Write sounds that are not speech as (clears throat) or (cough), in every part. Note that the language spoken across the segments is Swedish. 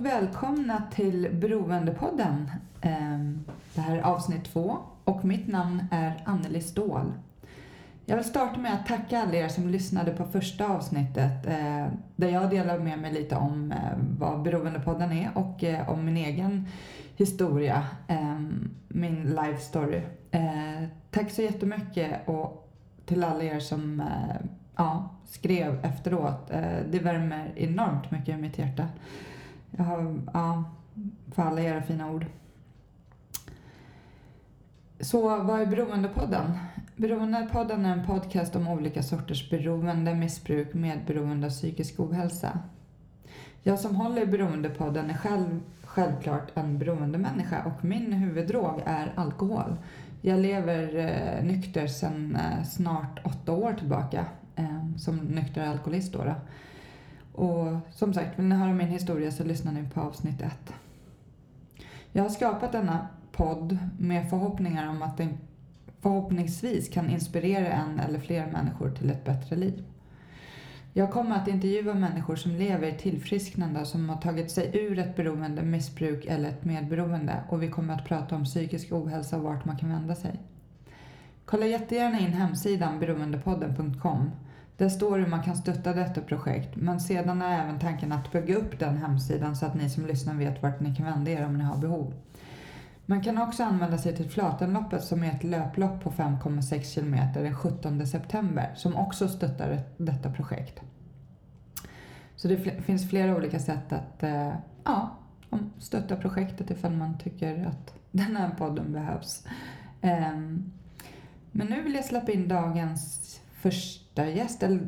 välkomna till Beroendepodden. Ehm, det här är avsnitt två och mitt namn är Anneli Ståhl. Jag vill starta med att tacka alla er som lyssnade på första avsnittet eh, där jag delar med mig lite om eh, vad Beroendepodden är och eh, om min egen historia, ehm, min life story. Tack så jättemycket och till alla er som ja, skrev efteråt. Det värmer enormt mycket i mitt hjärta. Jag har, ja, för alla era fina ord. Så vad är Beroendepodden? Beroendepodden är en podcast om olika sorters beroende, missbruk, medberoende och psykisk ohälsa. Jag som håller i Beroendepodden är själv självklart en beroendemänniska och min huvuddrog är alkohol. Jag lever eh, nykter sedan eh, snart åtta år tillbaka eh, som nykter alkoholist. Då, då. Och som sagt, vill ni höra min historia så lyssnar ni på avsnitt 1. Jag har skapat denna podd med förhoppningar om att den förhoppningsvis kan inspirera en eller fler människor till ett bättre liv. Jag kommer att intervjua människor som lever i tillfrisknande och som har tagit sig ur ett beroende, missbruk eller ett medberoende och vi kommer att prata om psykisk ohälsa och vart man kan vända sig. Kolla jättegärna in hemsidan beroendepodden.com där står hur man kan stötta detta projekt, men sedan är även tanken att bygga upp den hemsidan så att ni som lyssnar vet vart ni kan vända er om ni har behov. Man kan också anmäla sig till Flatenloppet som är ett löplopp på 5,6 km den 17 september som också stöttar detta projekt. Så det finns flera olika sätt att eh, ja, stötta projektet ifall man tycker att (laughs) den här podden behövs. Ehm, men nu vill jag släppa in dagens första gäst, eller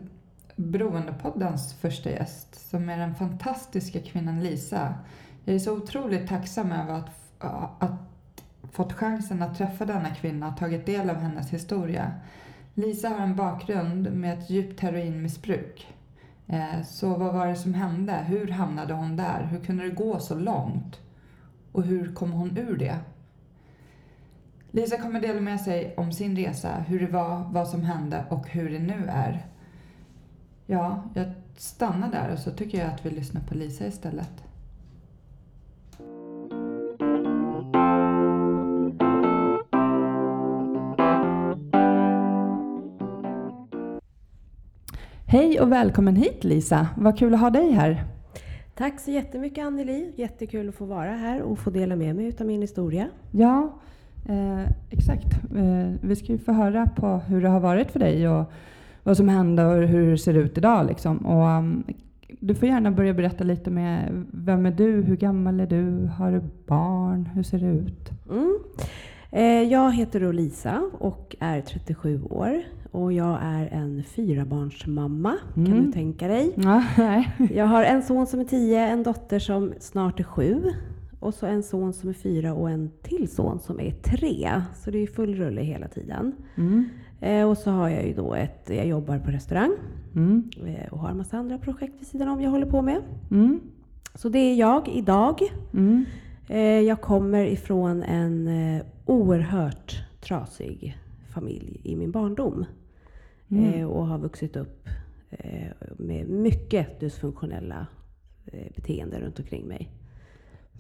Beroendepoddens första gäst, som är den fantastiska kvinnan Lisa. Jag är så otroligt tacksam över att, att fått chansen att träffa denna kvinna och tagit del av hennes historia. Lisa har en bakgrund med ett djupt heroinmissbruk. Eh, så vad var det som hände? Hur hamnade hon där? Hur kunde det gå så långt? Och hur kom hon ur det? Lisa kommer dela med sig om sin resa, hur det var, vad som hände och hur det nu är. Ja, jag stannar där och så tycker jag att vi lyssnar på Lisa istället. Hej och välkommen hit Lisa! Vad kul att ha dig här. Tack så jättemycket Anneli. Jättekul att få vara här och få dela med mig av min historia. Ja, Eh, exakt. Eh, vi ska ju få höra på hur det har varit för dig och vad som hände och hur det ser ut idag. Liksom. Och, um, du får gärna börja berätta lite med vem är du, hur gammal är du, har du barn, hur ser det ut? Mm. Eh, jag heter Lisa och är 37 år. Och jag är en fyrabarnsmamma, mm. kan du tänka dig. Ja, jag har en son som är 10, en dotter som snart är 7 och så en son som är fyra och en till son som är tre. Så det är full rulle hela tiden. Mm. Eh, och så har jag ju då ett, jag jobbar på restaurang mm. eh, och har en massa andra projekt vid sidan om jag håller på med. Mm. Så det är jag idag. Mm. Eh, jag kommer ifrån en eh, oerhört trasig familj i min barndom. Mm. Och har vuxit upp med mycket dysfunktionella beteenden runt omkring mig.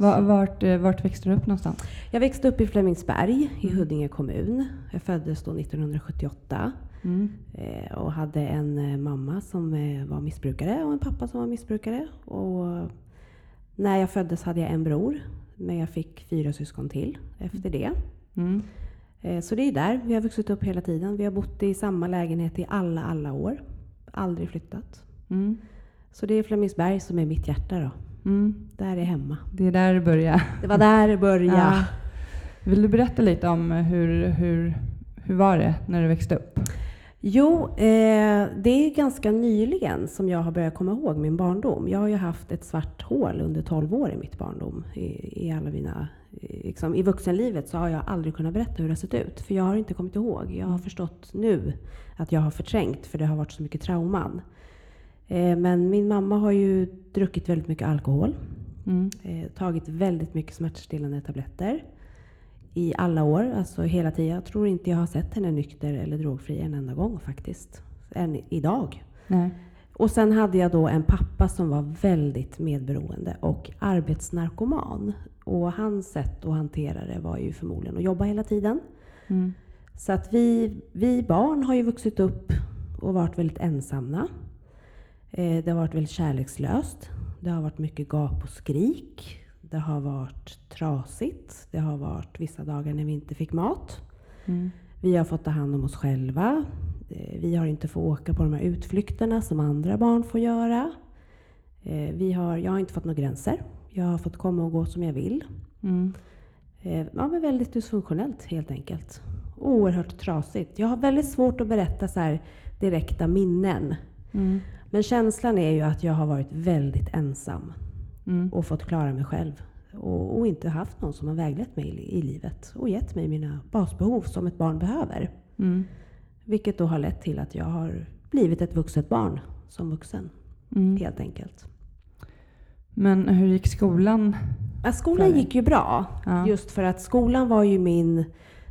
Vart, eh, vart växte du upp någonstans? Jag växte upp i Flemingsberg i mm. Huddinge kommun. Jag föddes då 1978 mm. Eh, och hade en eh, mamma som var missbrukare och en pappa som var missbrukare. Och när jag föddes hade jag en bror, men jag fick fyra syskon till efter det. Mm. Så det är där vi har vuxit upp hela tiden. Vi har bott i samma lägenhet i alla, alla år. Aldrig flyttat. Mm. Så det är Flemingsberg som är mitt hjärta då. Mm. Där är hemma. Det är där det började. Det var där det började. Ja. Vill du berätta lite om hur, hur, hur var det när du växte upp? Jo, eh, det är ganska nyligen som jag har börjat komma ihåg min barndom. Jag har ju haft ett svart hål under 12 år i mitt barndom. I, i alla mina, liksom, I vuxenlivet så har jag aldrig kunnat berätta hur det har sett ut. För jag har inte kommit ihåg. Jag har förstått nu att jag har förträngt för det har varit så mycket trauman. Eh, men min mamma har ju druckit väldigt mycket alkohol. Mm. Eh, tagit väldigt mycket smärtstillande tabletter. I alla år, alltså hela tiden. Jag tror inte jag har sett henne nykter eller drogfri en enda gång faktiskt. Än idag. Nej. och sen hade jag då en pappa som var väldigt medberoende och arbetsnarkoman. Och hans sätt att hantera det var ju förmodligen att jobba hela tiden. Mm. Så att vi, vi barn har ju vuxit upp och varit väldigt ensamma. Eh, det har varit väldigt kärlekslöst. Det har varit mycket gap och skrik. Det har varit trasigt. Det har varit vissa dagar när vi inte fick mat. Mm. Vi har fått ta hand om oss själva. Eh, vi har inte fått åka på de här utflykterna som andra barn får göra. Eh, vi har, jag har inte fått några gränser. Jag har fått komma och gå som jag vill. Mm. Eh, Ja, men väldigt dysfunktionellt helt enkelt. Oerhört trasigt. Jag har väldigt svårt att berätta så här direkta minnen. Mm. Men känslan är ju att jag har varit väldigt ensam Mm. och fått klara mig själv. Och, och inte haft någon som har väglett mig i, i livet och gett mig mina basbehov som ett barn behöver. Mm. Vilket då har lett till att jag har blivit ett vuxet barn som vuxen. Mm. Helt enkelt. Men hur gick skolan? Ja, skolan gick ju bra. Ja. Just för att skolan var ju min,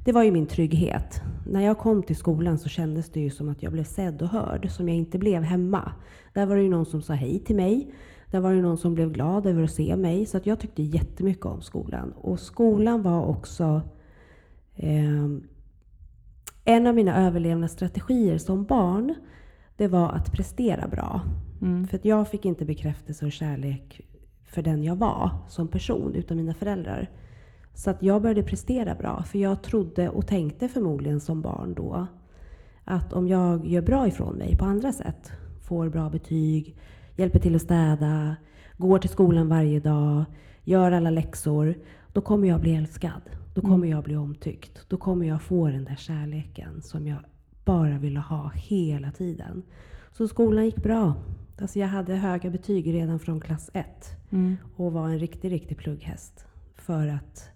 det var ju min trygghet. När jag kom till skolan så kändes det ju som att jag blev sedd och hörd, som jag inte blev hemma. Där var det ju någon som sa hej till mig. Där var det någon som blev glad över att se mig. Så att jag tyckte jättemycket om skolan. Och skolan var också ehm, en av mina överlevnadsstrategier som barn. Det var att prestera bra. Mm. För att jag fick inte bekräftelse och kärlek för den jag var som person utan mina föräldrar. Så att jag började prestera bra. För jag trodde och tänkte förmodligen som barn då att om jag gör bra ifrån mig på andra sätt, får bra betyg, hjälper till att städa, går till skolan varje dag, gör alla läxor, då kommer jag bli älskad. Då kommer Mm. jag bli omtyckt. Då kommer jag få den där kärleken som jag bara ville ha hela tiden. Så skolan gick bra. Alltså jag hade höga betyg redan från klass ett Mm. och var en riktig, riktig plugghäst. För att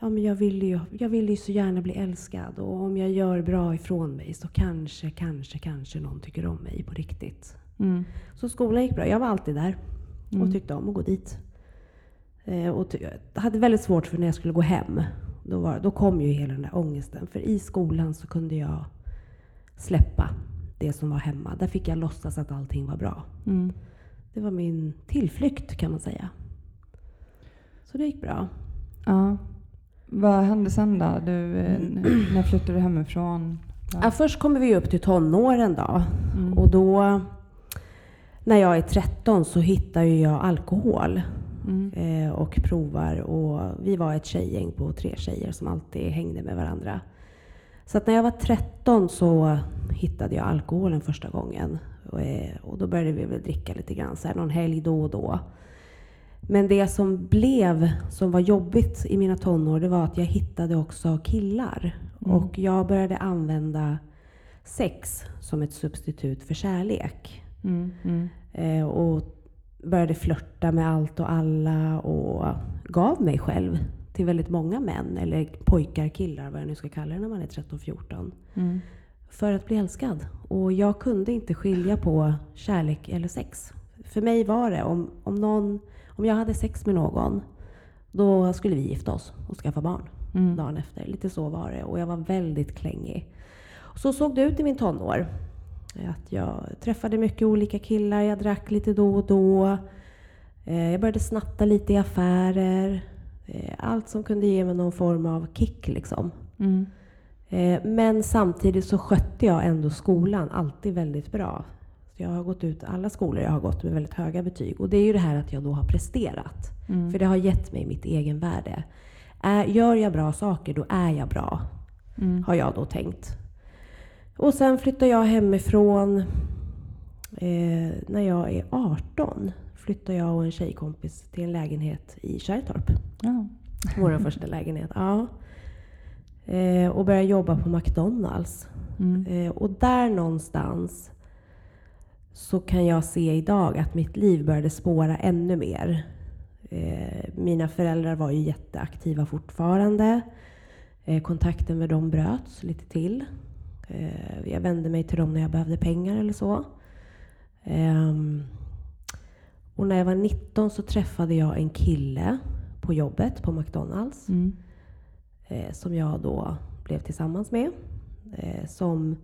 ja, men jag, ville ju, jag ville ju så gärna bli älskad och om jag gör bra ifrån mig så kanske, kanske, kanske någon tycker om mig på riktigt. Mm. Så skolan gick bra. Jag var alltid där och Mm. tyckte om att gå dit. Eh, och hade väldigt svårt för när jag skulle gå hem. Då, var, då kom ju hela den där ångesten. För i skolan så kunde jag släppa det som var hemma. Där fick jag låtsas att allting var bra. Mm. Det var min tillflykt kan man säga. Så det gick bra. Ja. Vad hände sen då? Du, eh, Mm. när flyttade du hemifrån? Ja, först kommer vi upp till tonåren då. Mm. Och då, när jag är 13 så hittar jag alkohol. Mm. eh, och provar. Och vi var ett tjejgäng på tre tjejer som alltid hängde med varandra. Så att när jag var 13 så hittade jag alkoholen första gången. Och, eh, och då började vi väl dricka lite grann, så här, någon helg då och då. Men det som blev, som var jobbigt i mina tonår, det var att jag hittade också killar. Mm. Och jag började använda sex som ett substitut för kärlek. Mm. Mm. Eh, och började flörta med allt och alla och gav mig själv till väldigt många män, eller pojkar, killar, vad jag nu ska kalla det när man är 13-14. Mm. För att bli älskad. Och jag kunde inte skilja på kärlek eller sex. För mig var det, om, om, någon, om jag hade sex med någon, då skulle vi gifta oss och skaffa barn Mm. dagen efter. Lite så var det. Och jag var väldigt klängig. Så såg det ut i min tonår. Att jag träffade mycket olika killar, jag drack lite då och då. Eh, Jag började snatta lite i affärer. Eh, Allt som kunde ge mig någon form av kick liksom. Mm. Eh, Men samtidigt så skötte jag ändå skolan alltid väldigt bra. Jag har gått ut alla skolor jag har gått med väldigt höga betyg. Och det är ju det här att jag då har presterat. Mm. För det har gett mig mitt egenvärde. Är, gör jag bra saker, då är jag bra. Mm. Har jag då tänkt. Och sen flyttar jag hemifrån. Eh, när jag är 18 flyttar jag och en tjejkompis till en lägenhet i Kärrtorp. Ja. Vår (laughs) första lägenhet. Ja. Eh, och börjar jobba på McDonalds. Mm. Eh, och där någonstans så kan jag se idag att mitt liv började spåra ännu mer. Eh, mina föräldrar var ju jätteaktiva fortfarande. Eh, kontakten med dem bröts lite till. Eh, jag vände mig till dem när jag behövde pengar eller så. Ehm, och när jag var 19 så träffade jag en kille på jobbet på McDonalds Mm. som jag då blev tillsammans med. Som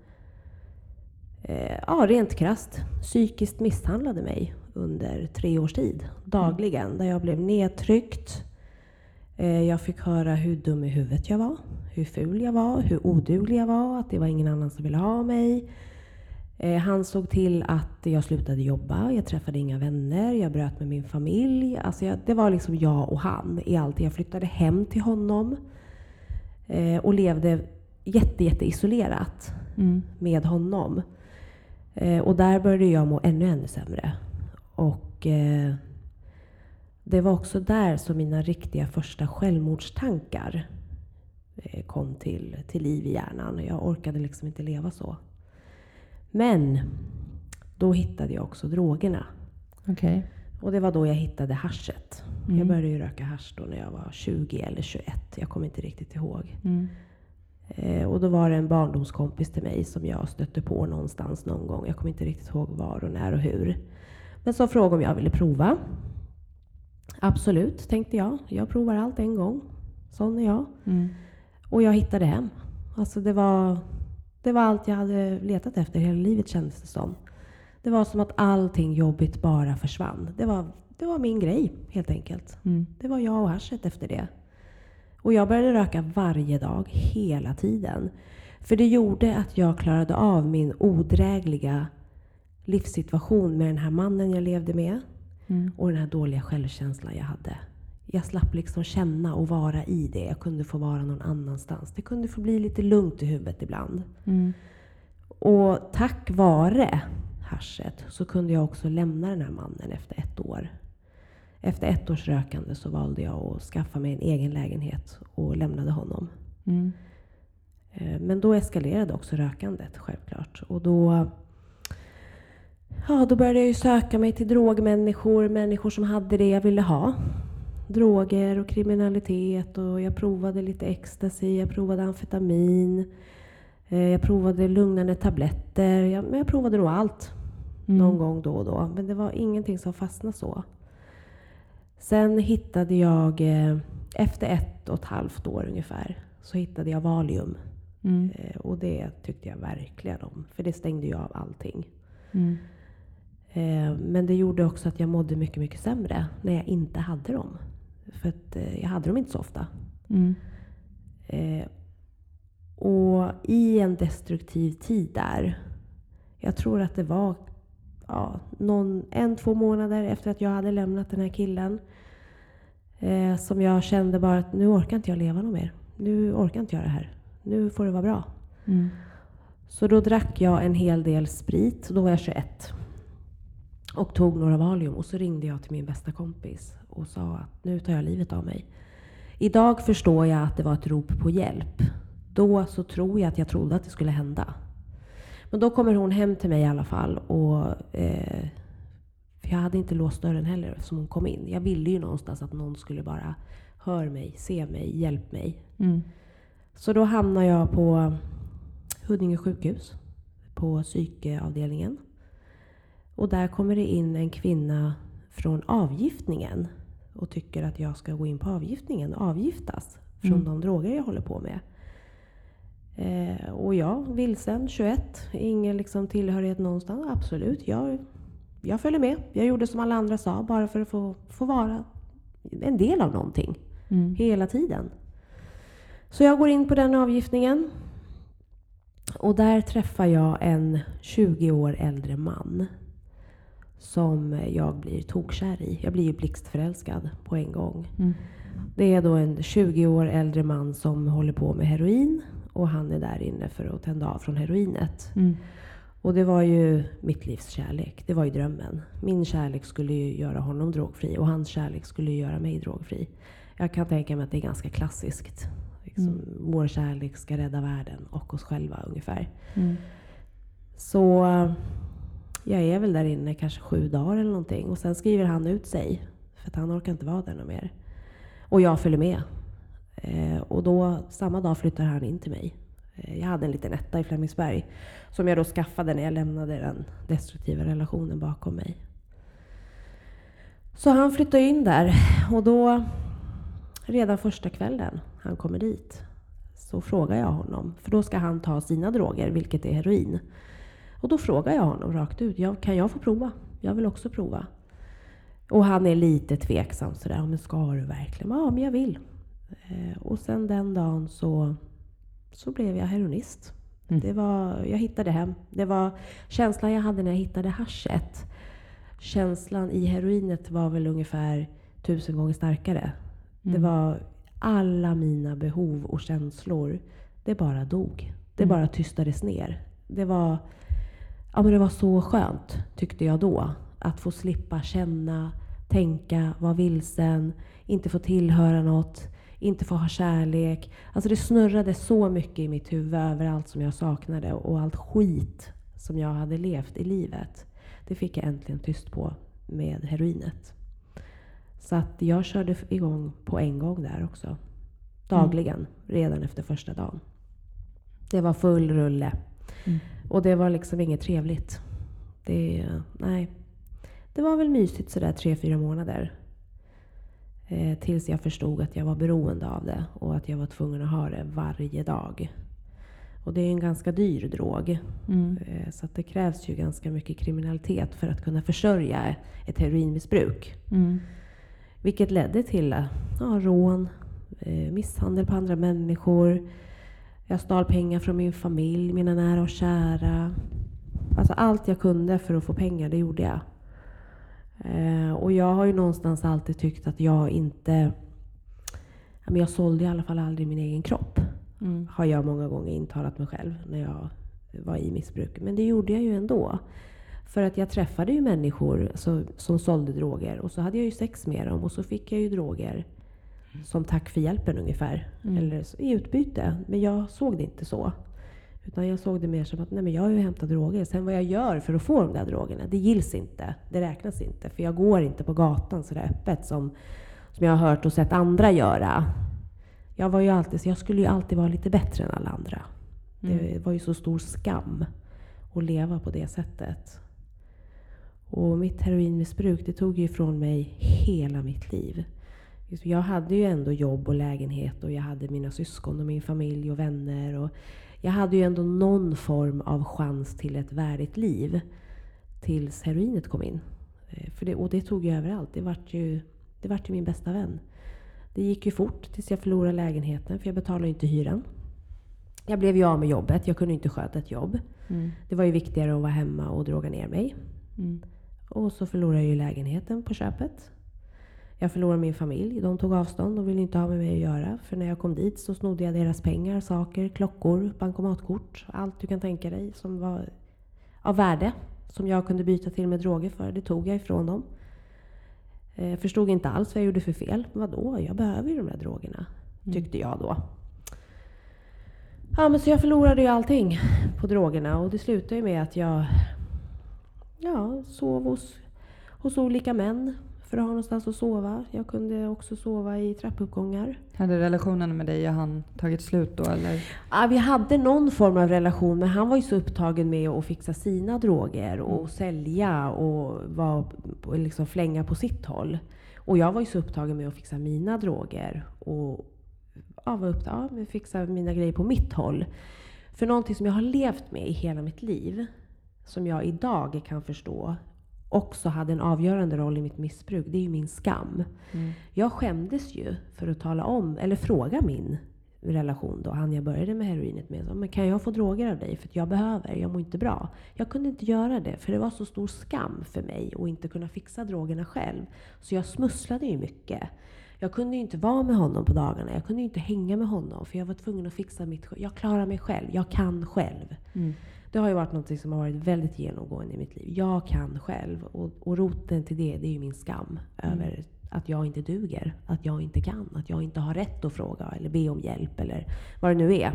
eh, ja, rent krasst psykiskt misshandlade mig under tre års tid. Dagligen. Där jag blev nedtryckt. Eh, jag fick höra hur dum i huvudet jag var. Hur ful jag var. Hur oduglig jag var. Att det var ingen annan som ville ha mig. Eh, han såg till att jag slutade jobba. Jag träffade inga vänner. Jag bröt med min familj. Alltså jag, det var liksom jag och han i allt. Jag flyttade hem till honom. Eh, och levde jätte, jätte isolerat Mm. med honom. Eh, och där började jag må ännu, ännu sämre. Och eh, det var också där som mina riktiga första självmordstankar eh, kom till, till liv i hjärnan. Jag orkade liksom inte leva så. Men då hittade jag också drogerna. Okej. Och det var då jag hittade haschet. Mm. Jag började ju röka hasch då när jag var 20 eller 21. Jag kommer inte riktigt ihåg. Mm. Eh, och då var det en barndomskompis till mig som jag stötte på någonstans någon gång. Jag kommer inte riktigt ihåg var och när och hur. Men som frågade om jag ville prova. Absolut, tänkte jag. Jag provar allt en gång. Sån är jag. Mm. Och jag hittade hem. Alltså det var, det var allt jag hade letat efter hela livet kändes det som. Det var som att allting jobbigt bara försvann. Det var, det var min grej helt enkelt. Mm. Det var jag och haschet efter det. Och jag började röka varje dag, hela tiden. För det gjorde att jag klarade av min odrägliga livssituation med den här mannen jag levde med Mm. och den här dåliga självkänslan jag hade. Jag slapp liksom känna och vara i det. Jag kunde få vara någon annanstans. Det kunde få bli lite lugnt i huvudet ibland. Mm. Och tack vare haschet så kunde jag också lämna den här mannen efter ett år. Efter ett års rökande så valde jag att skaffa mig en egen lägenhet och lämnade honom. Mm. Eh, Men då eskalerade också rökandet självklart. Och då, ja, då började jag söka mig till drogmänniskor, människor som hade det jag ville ha. Droger och kriminalitet och jag provade lite ecstasy, jag provade amfetamin. eh, Jag provade lugnande tabletter. Jag, men jag provade nog allt Mm. någon gång då och då. Men det var ingenting som fastnade så. Sen hittade jag, eh, efter ett och ett halvt år ungefär, så hittade jag Valium. Mm. Eh, Och det tyckte jag verkligen om. För det stängde ju av allting. Mm. Eh, Men det gjorde också att jag mådde mycket, mycket sämre när jag inte hade dem. För att jag hade dem inte så ofta. Mm. Och i en destruktiv tid där. Jag tror att det var ja, någon, en, två månader efter att jag hade lämnat den här killen. Eh, som jag kände bara att nu orkar inte jag leva något mer. Nu orkar inte jag det här. Nu får det vara bra. Mm. Så då drack jag en hel del sprit. Då var jag 21. Och tog några Valium. Och så ringde jag till min bästa kompis och sa att nu tar jag livet av mig. Idag förstår jag att det var ett rop på hjälp. Då så tror jag att jag trodde att det skulle hända. Men då kommer hon hem till mig i alla fall. Och, eh, för jag hade inte låst dörren heller eftersom hon kom in. Jag ville ju någonstans att någon skulle bara höra mig, se mig, hjälp mig. Mm. Så då hamnar jag på Huddinge sjukhus, på psykavdelningen. Och där kommer det in en kvinna från avgiftningen och tycker att jag ska gå in på avgiftningen och avgiftas från Mm. de droger jag håller på med. Eh, och jag, vilsen, 21, ingen liksom tillhörighet någonstans. Absolut, jag, jag följer med. Jag gjorde som alla andra sa, bara för att få, få vara en del av någonting Mm. hela tiden. Så jag går in på den avgiftningen. Och där träffar jag en 20 år äldre man. Som jag blir tokkär i. Jag blir ju blixtförälskad på en gång. Mm. Det är då en 20 år äldre man som håller på med heroin. Och han är där inne för att tända av från heroinet. Mm. Och det var ju mitt livs kärlek. Det var ju drömmen. Min kärlek skulle ju göra honom drogfri och hans kärlek skulle ju göra mig drogfri. Jag kan tänka mig att det är ganska klassiskt. Liksom, Mm. Vår kärlek ska rädda världen och oss själva ungefär. Mm. Så jag är väl där inne kanske sju dagar eller någonting. Och sen skriver han ut sig. För att han orkar inte vara där något mer. Och jag följer med. Eh, och då, samma dag flyttar han in till mig. Eh, jag hade en liten etta i Flemingsberg. Som jag då skaffade när jag lämnade den destruktiva relationen bakom mig. Så han flyttar in där. Och då, redan första kvällen han kommer dit, så frågar jag honom. För då ska han ta sina droger, vilket är heroin. Och då frågar jag honom rakt ut, ja, kan jag få prova? Jag vill också prova. Och han är lite tveksam sådär, men ska du verkligen? Ja, men jag vill. Eh, och sen den dagen så, så blev jag heroinist. Mm. Det var, jag hittade hem. Det var känslan jag hade när jag hittade haschet. Känslan i heroinet var väl ungefär tusen gånger starkare. Mm. Det var alla mina behov och känslor. Det bara dog. Det mm. bara tystades ner. Det var, ja, men det var så skönt, tyckte jag då. Att få slippa känna, tänka, vara vilsen, inte få tillhöra något, inte få ha kärlek. Alltså det snurrade så mycket i mitt huvud över allt som jag saknade och allt skit som jag hade levt i livet. Det fick jag äntligen tyst på med heroinet. Så att jag körde igång på en gång där också. Dagligen, mm. redan efter första dagen. Det var full rulle. Mm. Och det var liksom inget trevligt. Det, nej. det var väl mysigt sådär tre, fyra månader. Eh, tills jag förstod att jag var beroende av det och att jag var tvungen att ha det varje dag. Och det är en ganska dyr drog. Mm. Eh, så det krävs ju ganska mycket kriminalitet för att kunna försörja ett heroinmissbruk. Mm. Vilket ledde till ja, rån, eh, misshandel på andra människor. Jag stal pengar från min familj, mina nära och kära. Alltså allt jag kunde för att få pengar, det gjorde jag. Eh, och jag har ju någonstans alltid tyckt att jag inte... men jag sålde i alla fall aldrig min egen kropp. Mm. Har jag många gånger intalat mig själv när jag var i missbruk. Men det gjorde jag ju ändå. För att jag träffade ju människor som, som sålde droger och så hade jag ju sex med dem och så fick jag ju droger som tack för hjälpen ungefär. Mm. Eller i utbyte. Men jag såg det inte så. Utan jag såg det mer som att nej men jag har ju hämtat droger. Sen vad jag gör för att få de där drogerna, det gills inte. Det räknas inte. För jag går inte på gatan så där öppet som, som jag har hört och sett andra göra. Jag, var ju alltid, så jag skulle ju alltid vara lite bättre än alla andra. Mm. Det var ju så stor skam att leva på det sättet. Och mitt heroinmissbruk det tog ju ifrån mig hela mitt liv. Jag hade ju ändå jobb och lägenhet och jag hade mina syskon och min familj och vänner. Och jag hade ju ändå någon form av chans till ett värdigt liv. Tills heroinet kom in. Eh, för det, och det tog ju överallt. Det vart ju, det vart ju min bästa vän. Det gick ju fort tills jag förlorade lägenheten för jag betalade inte hyran. Jag blev ju av med jobbet. Jag kunde inte sköta ett jobb. Mm. Det var ju viktigare att vara hemma och droga ner mig. Mm. Och så förlorade jag ju lägenheten på köpet. Jag förlorade min familj. De tog avstånd och ville inte ha med mig att göra. För när jag kom dit så snodde jag deras pengar, saker, klockor, bankomatkort. Allt du kan tänka dig som var av värde. Som jag kunde byta till med droger för. Det tog jag ifrån dem. Jag eh, förstod inte alls vad jag gjorde för fel. Vadå? Jag behöver ju de där drogerna. Mm. Tyckte jag då. Ja, men så jag förlorade ju allting på drogerna. Och det slutade ju med att jag ja, sov hos, hos olika män för att ha någonstans att sova. Jag kunde också sova i trappuppgångar. Hade relationen med dig och han tagit slut då eller? Ja, vi hade någon form av relation men han var ju så upptagen med att fixa sina droger och mm. sälja och var, liksom flänga på sitt håll. Och jag var ju så upptagen med att fixa mina droger och ja, var upptagen, med att fixa mina grejer på mitt håll. För någonting som jag har levt med i hela mitt liv, som jag idag kan förstå också hade en avgörande roll i mitt missbruk, det är ju min skam. Mm. Jag skämdes ju för att tala om, eller fråga min relation då, han jag började med heroinet med. Men kan jag få droger av dig? För jag behöver, jag mår inte bra. Jag kunde inte göra det, för det var så stor skam för mig att inte kunna fixa drogerna själv. Så jag smusslade ju mycket. Jag kunde inte vara med honom på dagarna. Jag kunde inte hänga med honom, för jag var tvungen att fixa mitt Jag klarar mig själv. Jag kan själv. Mm. Det har ju varit något som har varit väldigt genomgående i mitt liv. Jag kan själv. Och, och roten till det, det är ju min skam mm. över att jag inte duger. Att jag inte kan. Att jag inte har rätt att fråga eller be om hjälp eller vad det nu är.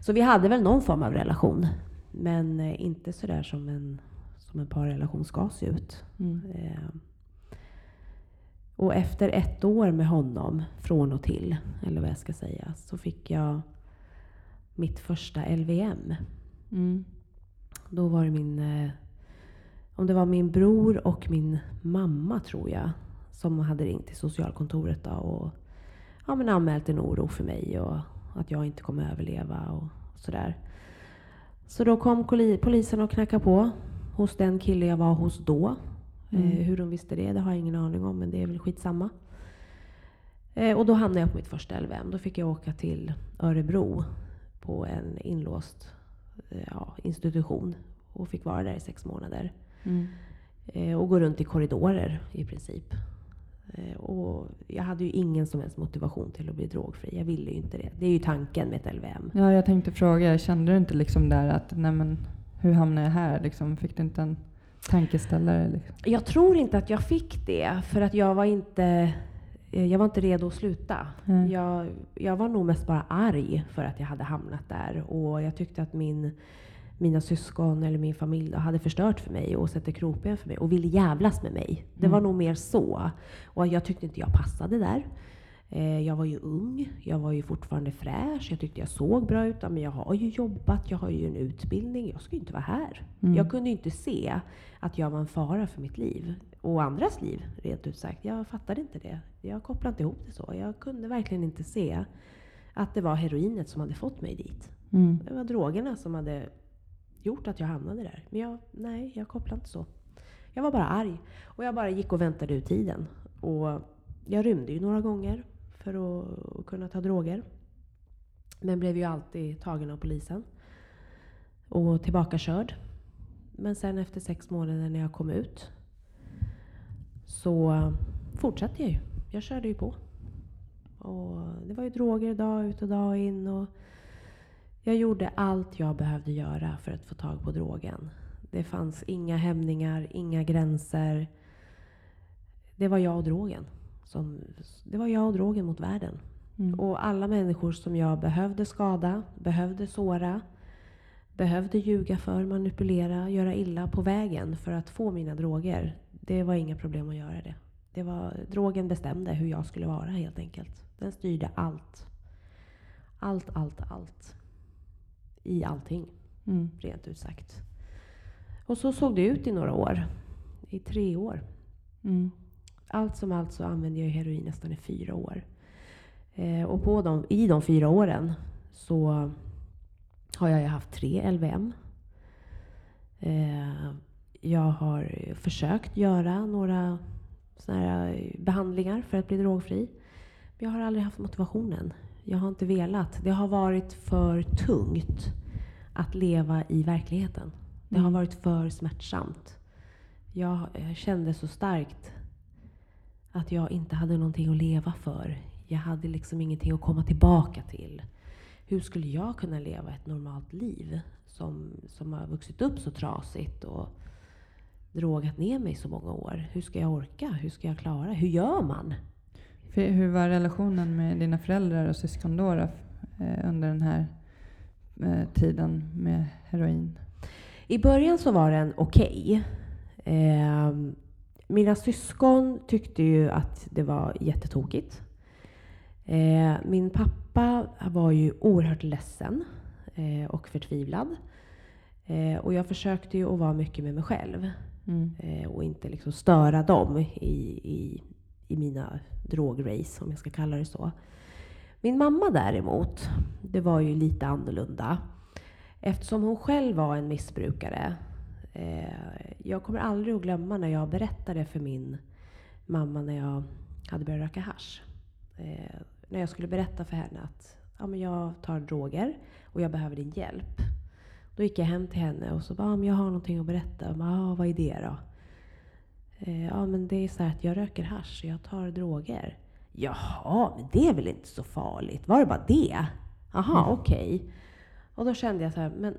Så vi hade väl någon form av relation. Men eh, inte sådär som en, som en parrelation ska se ut. Mm. Eh, och efter ett år med honom, från och till, eller vad jag ska säga, så fick jag mitt första LVM. Mm. Då var det min... Eh, om det var min bror och min mamma, tror jag, som hade ringt till socialkontoret då och ja, men anmält en oro för mig och att jag inte kommer överleva och sådär. Så då kom poli- polisen och knackade på hos den kille jag var hos då. Mm. Eh, hur de visste det, det har jag ingen aning om, men det är väl skitsamma. Eh, och då hamnade jag på mitt första LVM. Då fick jag åka till Örebro på en inlåst eh, ja, institution och fick vara där i sex månader. Mm. Eh, och gå runt i korridorer i princip. Och jag hade ju ingen som helst motivation till att bli drogfri. Jag ville ju inte det. Det är ju tanken med ett LVM. Ja, jag tänkte fråga, kände du inte liksom där att, nej men, hur hamnade jag här? Liksom, fick du inte en tankeställare? Liksom? Jag tror inte att jag fick det, för att jag var inte, eh, jag var inte redo att sluta. Mm. Jag, jag var nog mest bara arg för att jag hade hamnat där. Och jag tyckte att min, mina syskon eller min familj hade förstört för mig och sätter krokben för mig och ville jävlas med mig. Det var Mm. nog mer så. Och jag tyckte inte jag passade där. Eh, Jag var ju ung, jag var ju fortfarande fräsch, jag tyckte jag såg bra ut. Men jag har ju jobbat, jag har ju en utbildning, jag ska ju inte vara här. Mm. Jag kunde ju inte se att jag var en fara för mitt liv. Och andras liv, rent ut sagt. Jag fattade inte det. Jag kopplade inte ihop det så. Jag kunde verkligen inte se att det var heroinet som hade fått mig dit. Mm. Det var drogerna som hade gjort att jag hamnade där. Men jag, nej, jag kopplade inte så. Jag var bara arg. Och jag bara gick och väntade ut tiden. Och jag rymde ju några gånger för att, kunna ta droger. Men blev ju alltid tagen av polisen. Och tillbakakörd. Men sen efter sex månader när jag kom ut så fortsatte jag ju. Jag körde ju på. Och det var ju droger dag ut och dag in. Och jag gjorde allt jag behövde göra för att få tag på drogen. Det fanns inga hämningar, inga gränser. Det var jag och drogen. Som, det var jag och drogen mot världen. Mm. Och alla människor som jag behövde skada, behövde såra, behövde ljuga för, manipulera, göra illa på vägen för att få mina droger. Det var inga problem att göra det. det var, drogen bestämde hur jag skulle vara helt enkelt. Den styrde allt. Allt, allt, allt. I allting, Mm. rent ut sagt. Och så såg det ut i några år. I tre år. Mm. Allt som allt så använde jag heroin nästan i fyra år. Eh, och på de, i de fyra åren så har jag haft tre LVM. Eh, jag har försökt göra några såna här behandlingar för att bli drogfri. Men jag har aldrig haft motivationen. Jag har inte velat. Det har varit för tungt att leva i verkligheten. Det har Mm. varit för smärtsamt. Jag eh, kände så starkt att jag inte hade någonting att leva för. Jag hade liksom ingenting att komma tillbaka till. Hur skulle jag kunna leva ett normalt liv som, som har vuxit upp så trasigt och drogat ner mig så många år? Hur ska jag orka? Hur ska jag klara? Hur gör man? Hur var relationen med dina föräldrar och syskon då, då eh, under den här eh, tiden med heroin? I början så var den okej. Ehm, mina syskon tyckte ju att det var jättetokigt. Eh, min pappa var ju oerhört ledsen eh, och förtvivlad. Eh, och jag försökte ju att vara mycket med mig själv Mm. eh, och inte liksom störa dem i, i, i mina drograce, om jag ska kalla det så. Min mamma däremot, det var ju lite annorlunda. Eftersom hon själv var en missbrukare. Eh, jag kommer aldrig att glömma när jag berättade för min mamma när jag hade börjat röka hasch. Eh, när jag skulle berätta för henne att ja, men jag tar droger och jag behöver din hjälp. Då gick jag hem till henne och så bara, "Ja, men jag har någonting att berätta. Jag bara, "Ja, vad är det då? Eh, ja, men det är så här att jag röker hasch och jag tar droger. Jaha, men det är väl inte så farligt? Var det bara det? Jaha, Mm. okej. Och då kände jag så här, men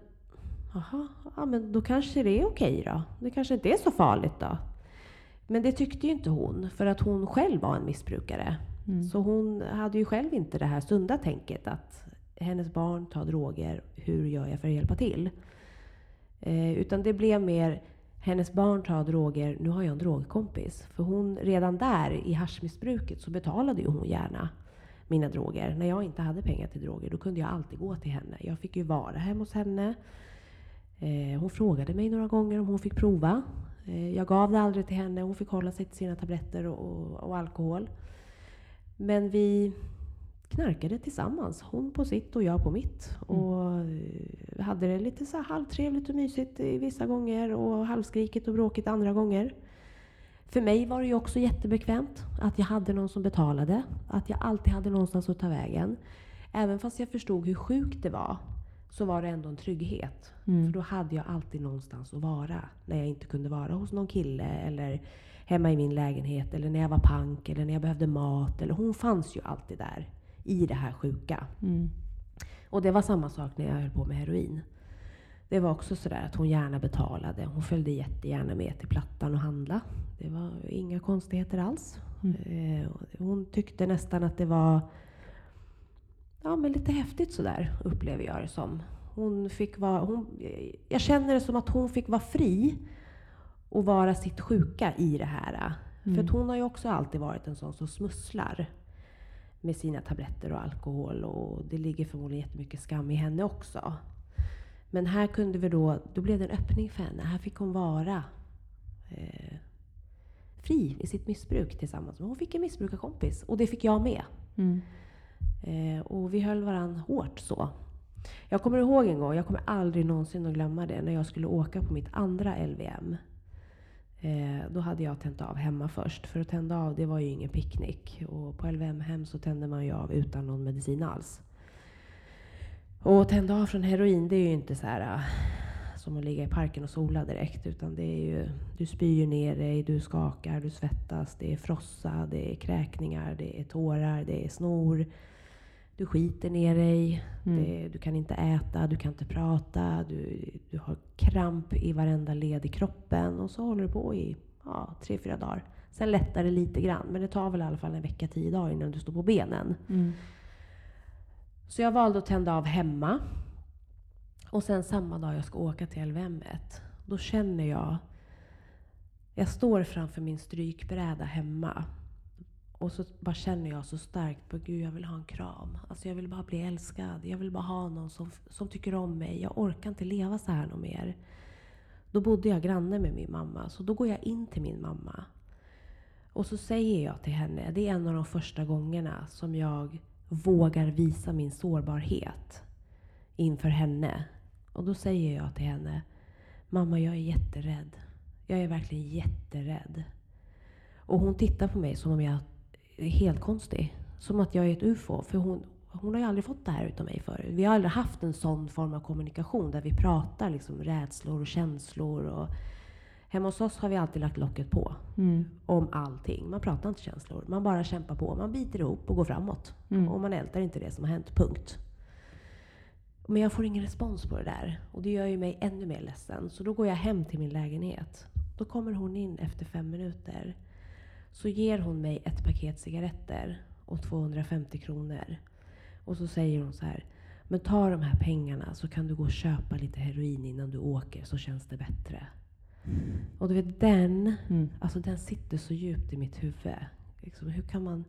jaha, ja, men då kanske det är okej då. Det kanske inte är så farligt då. Men det tyckte ju inte hon, för att hon själv var en missbrukare. Mm. Så hon hade ju själv inte det här sunda tänket att hennes barn tar droger, hur gör jag för att hjälpa till? Eh, utan det blev mer, hennes barn tar droger, nu har jag en drogkompis. För hon, redan där i haschmissbruket så betalade ju hon gärna mina droger. När jag inte hade pengar till droger, då kunde jag alltid gå till henne. Jag fick ju vara hemma hos henne. Eh, hon frågade mig några gånger om hon fick prova. Eh, jag gav det aldrig till henne. Hon fick hålla sig till sina tabletter och, och, alkohol. Men vi knarkade tillsammans. Hon på sitt och jag på mitt. Och eh, hade det lite så halvtrevligt och mysigt vissa gånger och halvskrikigt och bråkigt andra gånger. För mig var det ju också jättebekvämt att jag hade någon som betalade. Att jag alltid hade någonstans att ta vägen. Även fast jag förstod hur sjukt det var så var det ändå en trygghet. Mm. För då hade jag alltid någonstans att vara. När jag inte kunde vara hos någon kille eller hemma i min lägenhet. Eller när jag var pank eller när jag behövde mat. Eller hon fanns ju alltid där i det här sjuka. Mm. Och det var samma sak när jag höll på med heroin. Det var också sådär att hon gärna betalade. Hon följde jättegärna med till Plattan och handla. Det var inga konstigheter alls. Mm. Eh, hon tyckte nästan att det var ja, men lite häftigt sådär, upplever jag det som. Hon fick vara, hon, jag känner det som att hon fick vara fri och vara sitt sjuka i det här. Mm. För att hon har ju också alltid varit en sån som smusslar med sina tabletter och alkohol. Och det ligger förmodligen jättemycket skam i henne också. Men här kunde vi då, då blev det en öppning för henne. Här fick hon vara eh, fri i sitt missbruk tillsammans. Men hon fick en missbrukarkompis och det fick jag med. Mm. Eh, och vi höll varandra hårt så. Jag kommer ihåg en gång, jag kommer aldrig någonsin att glömma det, när jag skulle åka på mitt andra LVM. Eh, då hade jag tänt av hemma först. För att tända av, det var ju ingen picknick. Och på LVM-hem så tände man ju av utan någon medicin alls. Och tända av från heroin, det är ju inte så här ah, som att ligga i parken och sola direkt. Utan det är ju, du spyr ner dig, du skakar, du svettas, det är frossa, det är kräkningar, det är tårar, det är snor. Du skiter ner dig, Mm. det, du kan inte äta, du kan inte prata, du, du har kramp i varenda led i kroppen. Och så håller du på i ja, tre, fyra dagar. Sen lättar det lite grann, men det tar väl i alla fall en vecka, tio dagar innan du står på benen. Mm. Så jag valde att tända av hemma. Och sen samma dag jag ska åka till LVM, då känner jag... Jag står framför min strykbräda hemma. Och så bara känner jag så starkt på Gud, jag vill ha en kram. Alltså jag vill bara bli älskad. Jag vill bara ha någon som, som tycker om mig. Jag orkar inte leva så här något mer. Då bodde jag granne med min mamma. Så då går jag in till min mamma. Och så säger jag till henne, det är en av de första gångerna som jag vågar visa min sårbarhet inför henne. Och då säger jag till henne, mamma jag är jätterädd. Jag är verkligen jätterädd. Och hon tittar på mig som om jag helt konstig. Som att jag är ett ufo. För hon, hon har ju aldrig fått det här utav mig förut. Vi har aldrig haft en sån form av kommunikation där vi pratar liksom rädslor och känslor. Och hemma hos oss har vi alltid lagt locket på Mm. om allting. Man pratar inte känslor. Man bara kämpar på. Man biter ihop och går framåt. Mm. Och man ältar inte det som har hänt. Punkt. Men jag får ingen respons på det där. Och det gör ju mig ännu mer ledsen. Så då går jag hem till min lägenhet. Då kommer hon in efter fem minuter. Så ger hon mig ett paket cigaretter och 250 kronor. Och så säger hon så här. Men ta de här pengarna så kan du gå och köpa lite heroin innan du åker så känns det bättre. Och du vet den, Mm. alltså den sitter så djupt i mitt huvud. Liksom, hur, kan man,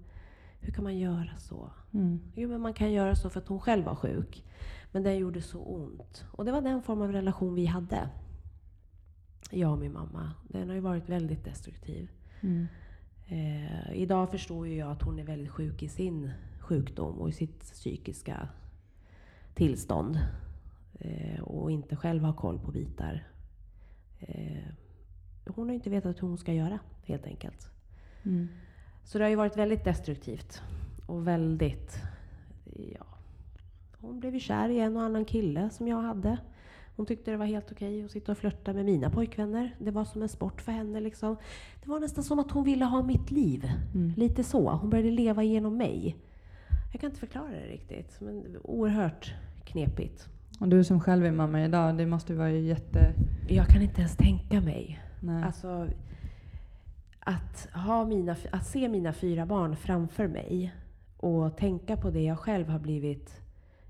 hur kan man göra så? Mm. Jo, men man kan göra så för att hon själv var sjuk. Men den gjorde så ont. Och det var den form av relation vi hade. Jag och min mamma. Den har ju varit väldigt destruktiv. Mm. Eh, idag förstår ju jag att hon är väldigt sjuk i sin sjukdom och i sitt psykiska tillstånd. Eh, och inte själv har koll på bitar. Eh, hon har inte vetat hur hon ska göra, helt enkelt. Mm. Så det har ju varit väldigt destruktivt. Och väldigt... Ja. Hon blev ju kär i en och annan kille som jag hade. Hon tyckte det var helt okej att sitta och flörta med mina pojkvänner. Det var som en sport för henne. Liksom. Det var nästan som att hon ville ha mitt liv. Mm. Lite så. Hon började leva genom mig. Jag kan inte förklara det riktigt. Men oerhört knepigt. Och du som själv är mamma idag, det måste vara jätte... Jag kan inte ens tänka mig Nej. Alltså, att, ha mina, att se mina fyra barn framför mig och tänka på det jag själv har blivit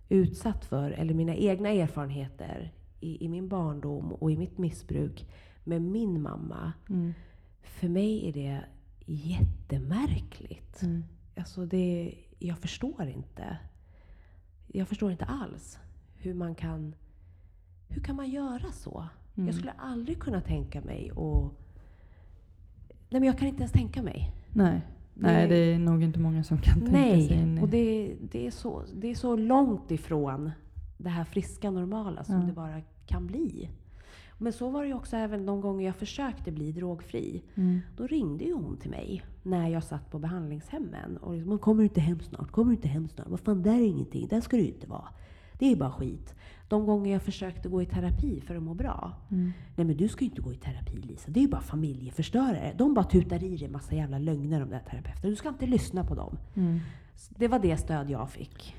utsatt för, eller mina egna erfarenheter i, i min barndom och i mitt missbruk med min mamma. Mm. För mig är det jättemärkligt. Mm. Alltså det, jag förstår inte. Jag förstår inte alls hur man kan... Hur kan man göra så? Mm. Jag skulle aldrig kunna tänka mig och... Nej men jag kan inte ens tänka mig. Nej. Nej, det är nog inte många som kan tänka Nej, sig in i. och det, det, är så, det är så långt ifrån det här friska, normala som Ja. det bara kan bli. Men så var det ju också även de gånger jag försökte bli drogfri. Mm. Då ringde ju hon till mig när jag satt på behandlingshemmen. Och liksom, "Men kommer du inte hem snart? Kommer du inte hem snart? Vad fan, där är ingenting. Där ska du inte vara. Det är bara skit. De gånger jag försökte gå i terapi för att må bra. Mm. Nej men du ska ju inte gå i terapi Lisa. Det är ju bara familjeförstörare. De bara tutar i dig massa jävla lögner de där terapeuterna. Du ska inte lyssna på dem. Mm. Det var det stöd jag fick.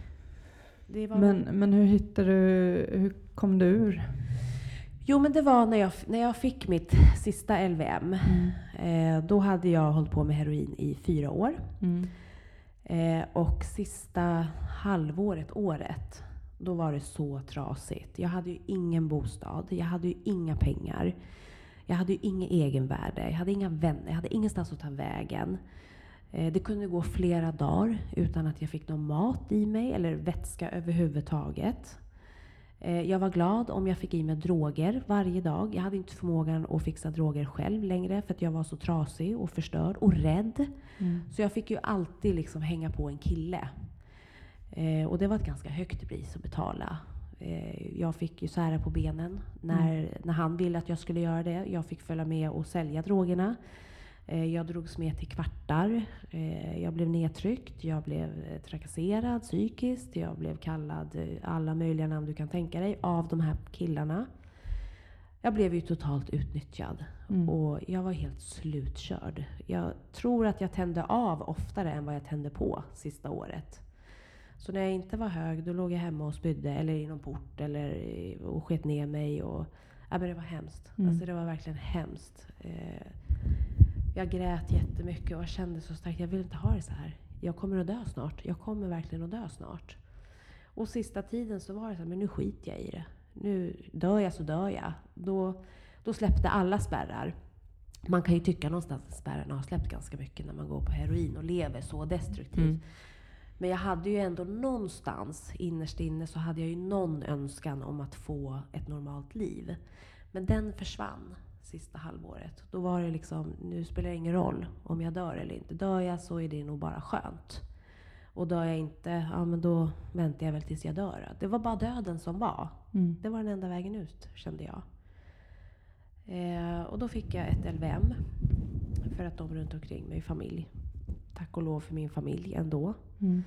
Men, men hur hittade du, hur kom du ur? Jo, men det var när jag, när jag fick mitt sista LVM. Eh, då hade jag hållit på med heroin i fyra år. Mm. Eh, och sista halvåret, året, då var det så trasigt. Jag hade ju ingen bostad, jag hade ju inga pengar. Jag hade ju inget egenvärde, jag hade inga vänner, jag hade ingenstans att ta vägen. Eh, det kunde gå flera dagar utan att jag fick någon mat i mig eller vätska överhuvudtaget. Eh, Jag var glad om jag fick i mig droger varje dag. Jag hade inte förmågan att fixa droger själv längre för att jag var så trasig och förstörd och rädd. Mm. Så jag fick ju alltid liksom hänga på en kille. Eh, och det var ett ganska högt pris att betala. Eh, jag fick ju sära på benen när, när han ville att jag skulle göra det. Jag fick följa med och sälja drogerna. Eh, jag drogs med till kvartar. Eh, jag blev nedtryckt. Jag blev eh, trakasserad psykiskt. Jag blev kallad alla möjliga namn du kan tänka dig av de här killarna. Jag blev ju totalt utnyttjad. Mm. Och jag var helt slutkörd. Jag tror att jag tände av oftare än vad jag tände på sista året. Så när jag inte var hög, då låg jag hemma och spydde eller i någon port eller och sket ner mig. Och, ja, men det var hemskt. Mm. Alltså det var verkligen hemskt. Eh, jag grät jättemycket och jag kände så starkt, jag vill inte ha det så här. Jag kommer att dö snart. Jag kommer verkligen att dö snart. Och sista tiden så var det så här, men nu skiter jag i det. Nu dör jag så dör jag. Då, då släppte alla spärrar. Man kan ju tycka någonstans att spärrarna har släppt ganska mycket när man går på heroin och lever så destruktivt. Mm. Men jag hade ju ändå någonstans innerst inne så hade jag ju någon önskan om att få ett normalt liv. Men den försvann sista halvåret. Då var det liksom, nu spelar det ingen roll om jag dör eller inte. Dör jag så är det nog bara skönt. Och dör jag inte, ja men då väntar jag väl tills jag dör. Det var bara döden som var. Mm. Det var den enda vägen ut, kände jag. Eh, och då fick jag ett LVM. För att de runt omkring mig, familj. Tack och lov för min familj ändå. Mm.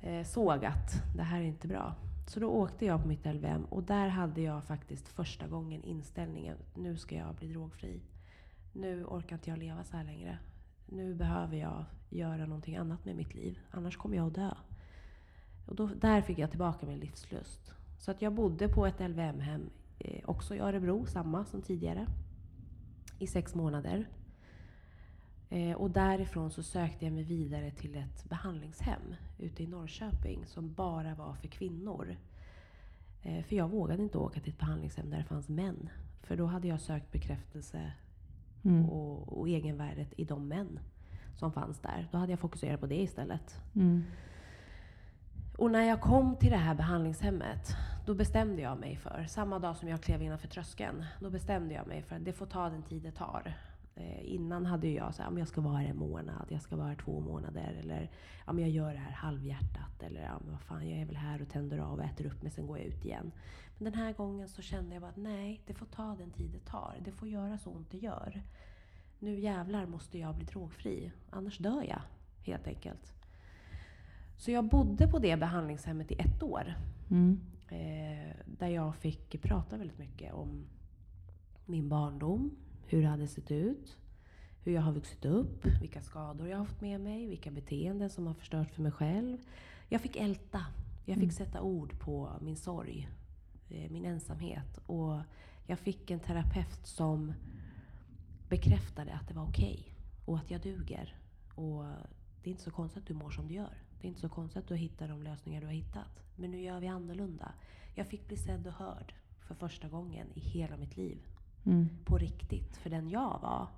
Eh, såg att det här är inte bra. Så då åkte jag på mitt LVM och där hade jag faktiskt första gången inställningen nu ska jag bli drogfri. Nu orkar inte jag leva så här längre. Nu behöver jag göra någonting annat med mitt liv. Annars kommer jag att dö. Och då, där fick jag tillbaka min livslust. Så att jag bodde på ett LVM-hem, eh, också i Örebro, samma som tidigare. I sex månader. Eh, och därifrån så sökte jag mig vidare till ett behandlingshem ute i Norrköping som bara var för kvinnor. Eh, för jag vågade inte åka till ett behandlingshem där det fanns män. För då hade jag sökt bekräftelse Mm. och, och egenvärdet i de män som fanns där. Då hade jag fokuserat på det istället. Mm. Och när jag kom till det här behandlingshemmet, då bestämde jag mig för, samma dag som jag klev innanför tröskeln, då bestämde jag mig för att det får ta den tid det tar. Eh, innan hade jag sagt att jag ska vara här en månad, jag ska vara här två månader, eller ja, jag gör det här halvhjärtat, eller ja, vad fan, jag är väl här och tänder av och äter upp mig, sen går jag ut igen. Men den här gången så kände jag bara att nej, det får ta den tid det tar. Det får göra så ont det gör. Nu jävlar måste jag bli drogfri, annars dör jag helt enkelt. Så jag bodde på det behandlingshemmet i ett år. Mm. Eh, där jag fick prata väldigt mycket om min barndom, hur det hade sett ut, hur jag har vuxit upp, vilka skador jag har fått med mig, vilka beteenden som har förstört för mig själv. Jag fick älta. Jag fick Mm. sätta ord på min sorg, eh, min ensamhet. Och jag fick en terapeut som bekräftade att det var okej och att jag duger. Och det är inte så konstigt att du mår som du gör. Det är inte så konstigt att du hittar de lösningar du har hittat. Men nu gör vi annorlunda. Jag fick bli sedd och hörd för första gången i hela mitt liv. Mm. På riktigt, för den jag var.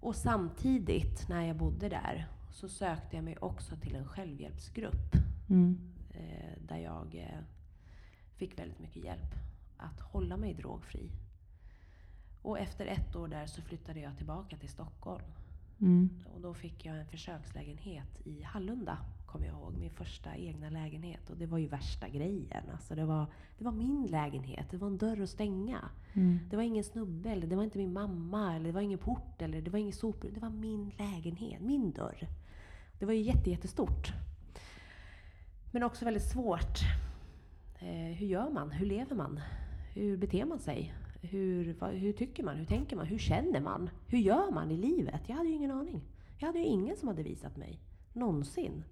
Och samtidigt, när jag bodde där, så sökte jag mig också till en självhjälpsgrupp. Mm. Eh, där jag eh, fick väldigt mycket hjälp att hålla mig drogfri. Och efter ett år där så flyttade jag tillbaka till Stockholm. Mm. Och då fick jag en försökslägenhet i Hallunda, kommer jag ihåg. Min första egna lägenhet. Och det var ju värsta grejen. Alltså det, var, det var min lägenhet. Det var en dörr att stänga. Mm. Det var ingen snubbe, eller det var inte min mamma, eller det var ingen port, eller det var ingen sopor. Det var min lägenhet, min dörr. Det var ju jätte, jättestort. Men också väldigt svårt. Eh, hur gör man? Hur lever man? Hur beter man sig? Hur, vad, hur tycker man? Hur tänker man? Hur känner man? Hur gör man i livet? Jag hade ju ingen aning. Jag hade ju ingen som hade visat mig. Någonsin.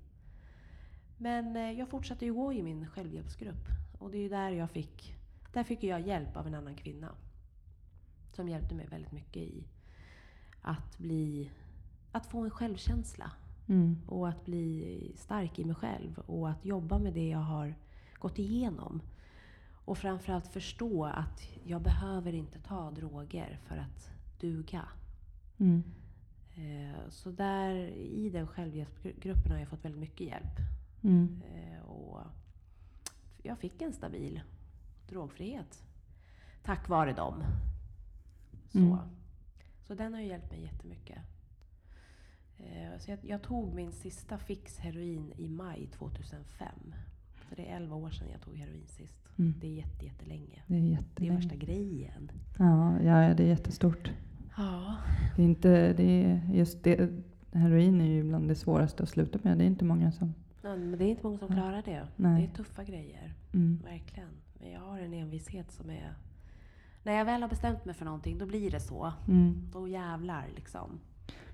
Men eh, jag fortsatte ju gå i min självhjälpsgrupp. Och det är ju där jag fick, där fick jag hjälp av en annan kvinna. Som hjälpte mig väldigt mycket i att bli, att få en självkänsla. Mm. Och att bli stark i mig själv. Och att jobba med det jag har gått igenom. Och framförallt förstå att jag behöver inte ta droger för att duga. Mm. Eh, så där i den självhjälpsgruppen har jag fått väldigt mycket hjälp. Mm. Eh, och jag fick en stabil drogfrihet. Tack vare dem. Så, mm. så den har ju hjälpt mig jättemycket. Eh, så jag, jag, tog min sista fix heroin i maj 2005. Så det är 11 år sedan jag tog heroin sist. Mm. Det är jätte, jättelänge. Det är, jättelänge. det är värsta grejen. Ja, ja, det är jättestort. Ja. Det är inte, det är just det, heroin är ju bland det svåraste att sluta med. Det är inte många som... Ja, men det är inte många som klarar det. Nej. Det är tuffa grejer. Mm. Verkligen. Men jag har en envishet som är... När jag väl har bestämt mig för någonting, då blir det så. Mm. Då jävlar liksom.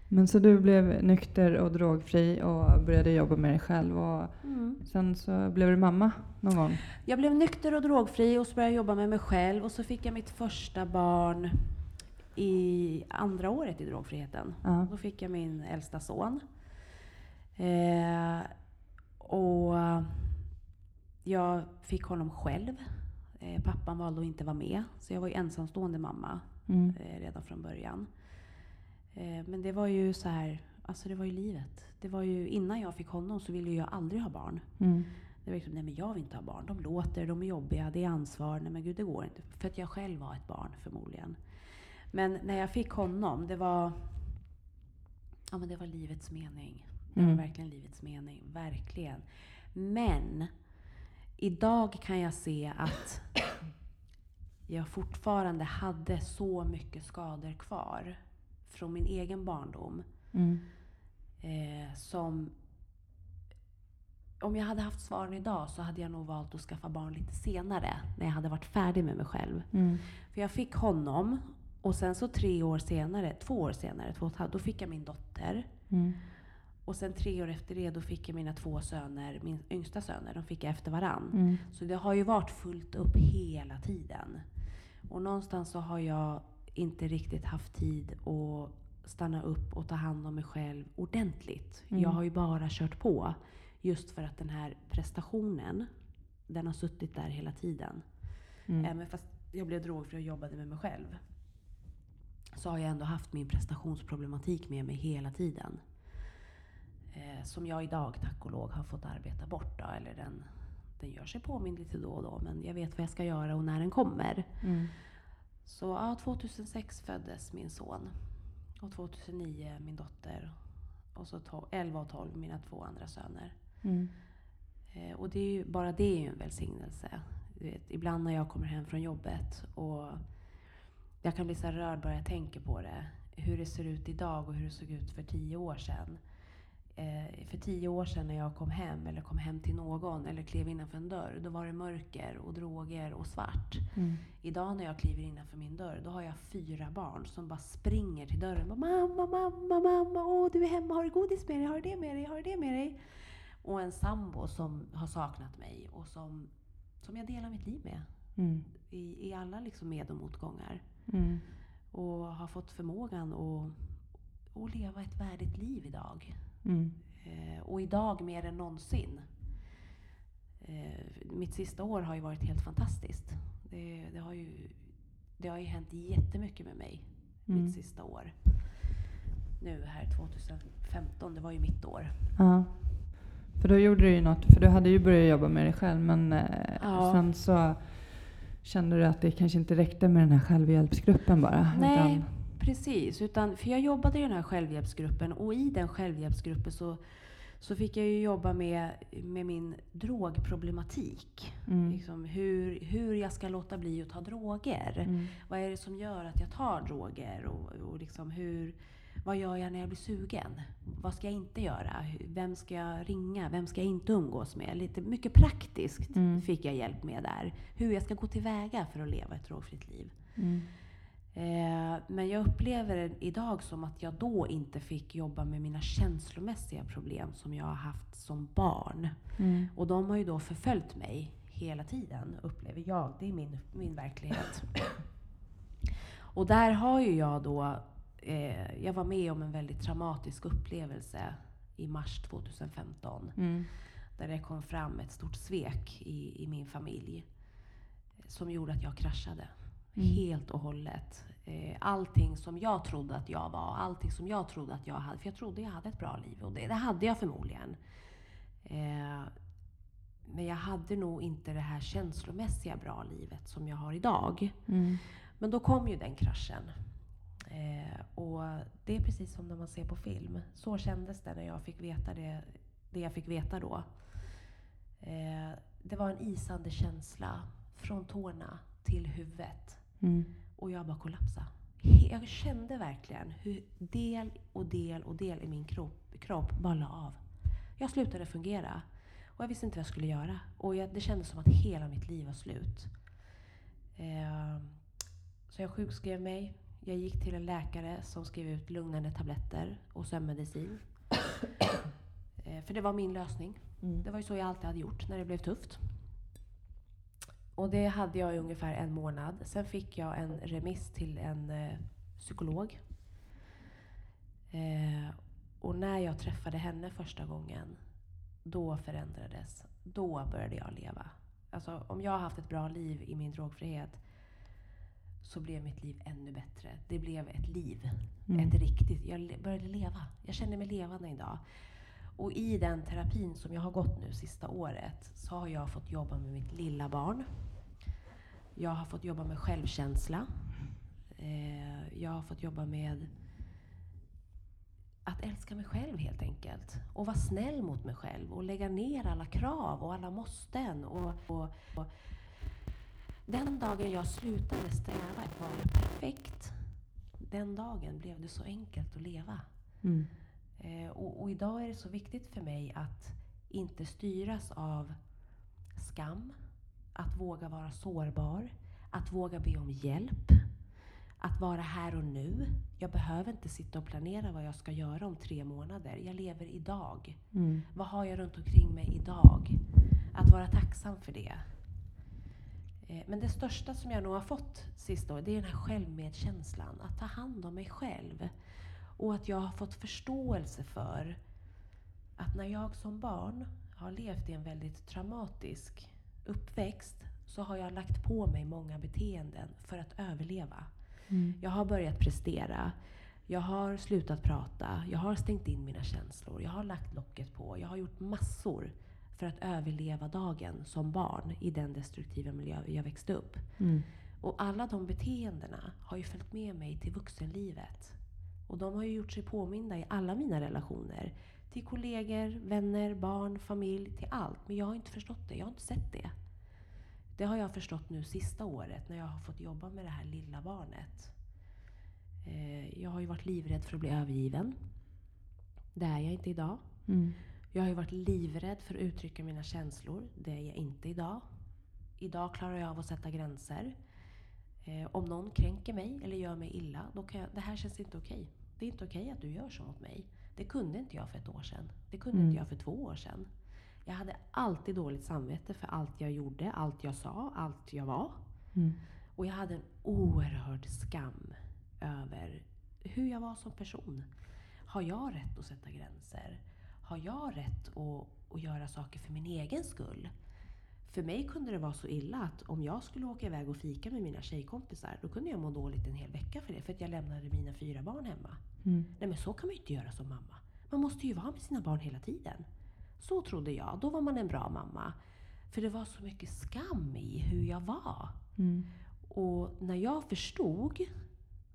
Men så du blev nykter och drogfri och började jobba med dig själv. Och mm. Sen så blev du mamma någon gång? Jag blev nykter och drogfri och så började jag jobba med mig själv. Och så fick jag mitt första barn i andra året i drogfriheten. Ja. Då fick jag min äldsta son. Eh, och jag fick honom själv. Eh, pappan valde att inte vara med. Så jag var ju ensamstående mamma mm. eh, redan från början. Eh, men det var ju så här, alltså det var ju livet. Det var ju, innan jag fick honom så ville jag aldrig ha barn. Mm. Det var liksom, nej men jag vill inte ha barn. De låter, de är jobbiga, det är ansvar. Nej men gud, det går inte. För att jag själv var ett barn förmodligen. Men när jag fick honom, det var, ja, men det var livets mening. Det var mm. verkligen livets mening. Verkligen. Men idag kan jag se att jag fortfarande hade så mycket skador kvar från min egen barndom. Mm. Eh, som om jag hade haft svaren idag så hade jag nog valt att skaffa barn lite senare. När jag hade varit färdig med mig själv. Mm. För jag fick honom och sen så tre år senare, två år senare, två och halvt, då fick jag min dotter. Mm. Och sen tre år efter det, då fick jag mina två söner, min yngsta söner, de fick jag efter varann. Mm. Så det har ju varit fullt upp hela tiden. Och någonstans så har jag inte riktigt haft tid att stanna upp och ta hand om mig själv ordentligt. Mm. Jag har ju bara kört på. Just för att den här prestationen, den har suttit där hela tiden. Mm. Även fast jag blev drogfri och jobbade med mig själv. Så har jag ändå haft min prestationsproblematik med mig hela tiden. Eh, som jag idag, tack och lov, har fått arbeta bort. Då, eller den, den gör sig påmind lite då och då, men jag vet vad jag ska göra och när den kommer. Mm. Så ja, 2006 föddes min son. Och 2009 min dotter. Och så 12, 11 och 12 mina två andra söner. Mm. Eh, och det är ju, bara det är ju en välsignelse. Vet, ibland när jag kommer hem från jobbet och jag kan bli så rörd bara jag tänker på det. Hur det ser ut idag och hur det såg ut för tio år sedan för tio år sedan när jag kom hem eller kom hem till någon eller klev innanför en dörr, då var det mörker och droger och svart. Mm. Idag när jag kliver innanför min dörr, då har jag fyra barn som bara springer till dörren. Och, mamma, mamma, mamma, åh du är hemma, har du godis med dig, har du det med dig, har du det med dig? Och en sambo som har saknat mig och som, som jag delar mitt liv med. Mm. I, I alla liksom med och motgångar. Mm. Och har fått förmågan att, att leva ett värdigt liv idag. Mm. Eh, och idag mer än någonsin. Eh, mitt sista år har ju varit helt fantastiskt. Det, det, har, ju, det har ju hänt jättemycket med mig mm. mitt sista år. Nu här 2015, det var ju mitt år. Ja. För då gjorde du ju något, för du hade ju börjat jobba med dig själv men eh, ja. sen så kände du att det kanske inte räckte med den här självhjälpsgruppen bara? Nej, utan precis. Utan, för jag jobbade i den här självhjälpsgruppen och i den självhjälpsgruppen så, så fick jag ju jobba med, med min drogproblematik. Mm. Liksom hur, hur jag ska låta bli att ta droger. Mm. Vad är det som gör att jag tar droger? Och, och liksom hur, vad gör jag när jag blir sugen? Vad ska jag inte göra? Vem ska jag ringa? Vem ska jag inte umgås med? Lite mycket praktiskt Mm. fick jag hjälp med där. Hur jag ska gå tillväga för att leva ett drogfritt liv. Mm. Eh, men jag upplever det idag som att jag då inte fick jobba med mina känslomässiga problem som jag har haft som barn. Mm. Och de har ju då förföljt mig hela tiden, upplever jag. Det är min, min verklighet. (clears throat) Och där har ju jag då, eh, jag var med om en väldigt traumatisk upplevelse i mars 2015. Mm. Där det kom fram ett stort svek i, i min familj. Som gjorde att jag kraschade. Mm. Helt och hållet. Eh, allting som jag trodde att jag var, allting som jag trodde att jag hade. För jag trodde jag hade ett bra liv och det, det hade jag förmodligen. Eh, men jag hade nog inte det här känslomässiga bra livet som jag har idag. Mm. Men då kom ju den kraschen. Eh, och det är precis som när man ser på film. Så kändes det när jag fick veta det, det jag fick veta då. Eh, det var en isande känsla från tårna till huvudet. Mm. Och jag bara kollapsade. Jag kände verkligen hur del och del och del i min kropp, kropp bara la av. Jag slutade fungera. Och jag visste inte vad jag skulle göra. Och jag, det kändes som att hela mitt liv var slut. Eh, så jag sjukskrev mig. Jag gick till en läkare som skrev ut lugnande tabletter och sömnmedicin. (coughs) eh, för det var min lösning. Mm. Det var ju så jag alltid hade gjort när det blev tufft. Och det hade jag i ungefär en månad. Sen fick jag en remiss till en eh, psykolog. Eh, och när jag träffade henne första gången, då förändrades. Då började jag leva. Alltså om jag har haft ett bra liv i min drogfrihet så blev mitt liv ännu bättre. Det blev ett liv. Mm. Ett riktigt... Jag började leva. Jag känner mig levande idag. Och i den terapin som jag har gått nu sista året så har jag fått jobba med mitt lilla barn. Jag har fått jobba med självkänsla. Eh, jag har fått jobba med att älska mig själv helt enkelt. Och vara snäll mot mig själv och lägga ner alla krav och alla måsten. Och, och, och den dagen jag slutade sträva efter att vara perfekt, den dagen blev det så enkelt att leva. Mm. Eh, och, och idag är det så viktigt för mig att inte styras av skam, att våga vara sårbar, att våga be om hjälp, att vara här och nu. Jag behöver inte sitta och planera vad jag ska göra om tre månader. Jag lever idag. Mm. Vad har jag runt omkring mig idag? Att vara tacksam för det. Eh, Men det största som jag nog har fått sista året, det är den här självmedkänslan. Att ta hand om mig själv. Och att jag har fått förståelse för att när jag som barn har levt i en väldigt traumatisk uppväxt så har jag lagt på mig många beteenden för att överleva. Mm. Jag har börjat prestera. Jag har slutat prata. Jag har stängt in mina känslor. Jag har lagt locket på. Jag har gjort massor för att överleva dagen som barn i den destruktiva miljö jag växte upp. Mm. Och alla de beteendena har ju följt med mig till vuxenlivet. Och de har ju gjort sig påminda i alla mina relationer. Till kollegor, vänner, barn, familj, till allt. Men jag har inte förstått det. Jag har inte sett det. Det har jag förstått nu sista året när jag har fått jobba med det här lilla barnet. Eh, Jag har ju varit livrädd för att bli övergiven. Det är jag inte idag. Mm. Jag har ju varit livrädd för att uttrycka mina känslor. Det är jag inte idag. Idag klarar jag av att sätta gränser. Eh, om någon kränker mig eller gör mig illa, då kan jag, det här känns inte okej. Det är inte okej att du gör så mot mig. Det kunde inte jag för ett år sedan. Det kunde Mm. inte jag för två år sedan. Jag hade alltid dåligt samvete för allt jag gjorde, allt jag sa, allt jag var. Mm. Och jag hade en oerhörd skam över hur jag var som person. Har jag rätt att sätta gränser? Har jag rätt att, att göra saker för min egen skull? För mig kunde det vara så illa att om jag skulle åka iväg och fika med mina tjejkompisar, då kunde jag må dåligt en hel vecka för det, för att jag lämnade mina fyra barn hemma. Mm. Nej men så kan man ju inte göra som mamma. Man måste ju vara med sina barn hela tiden. Så trodde jag. Då var man en bra mamma. För det var så mycket skam i hur jag var. Mm. Och när jag förstod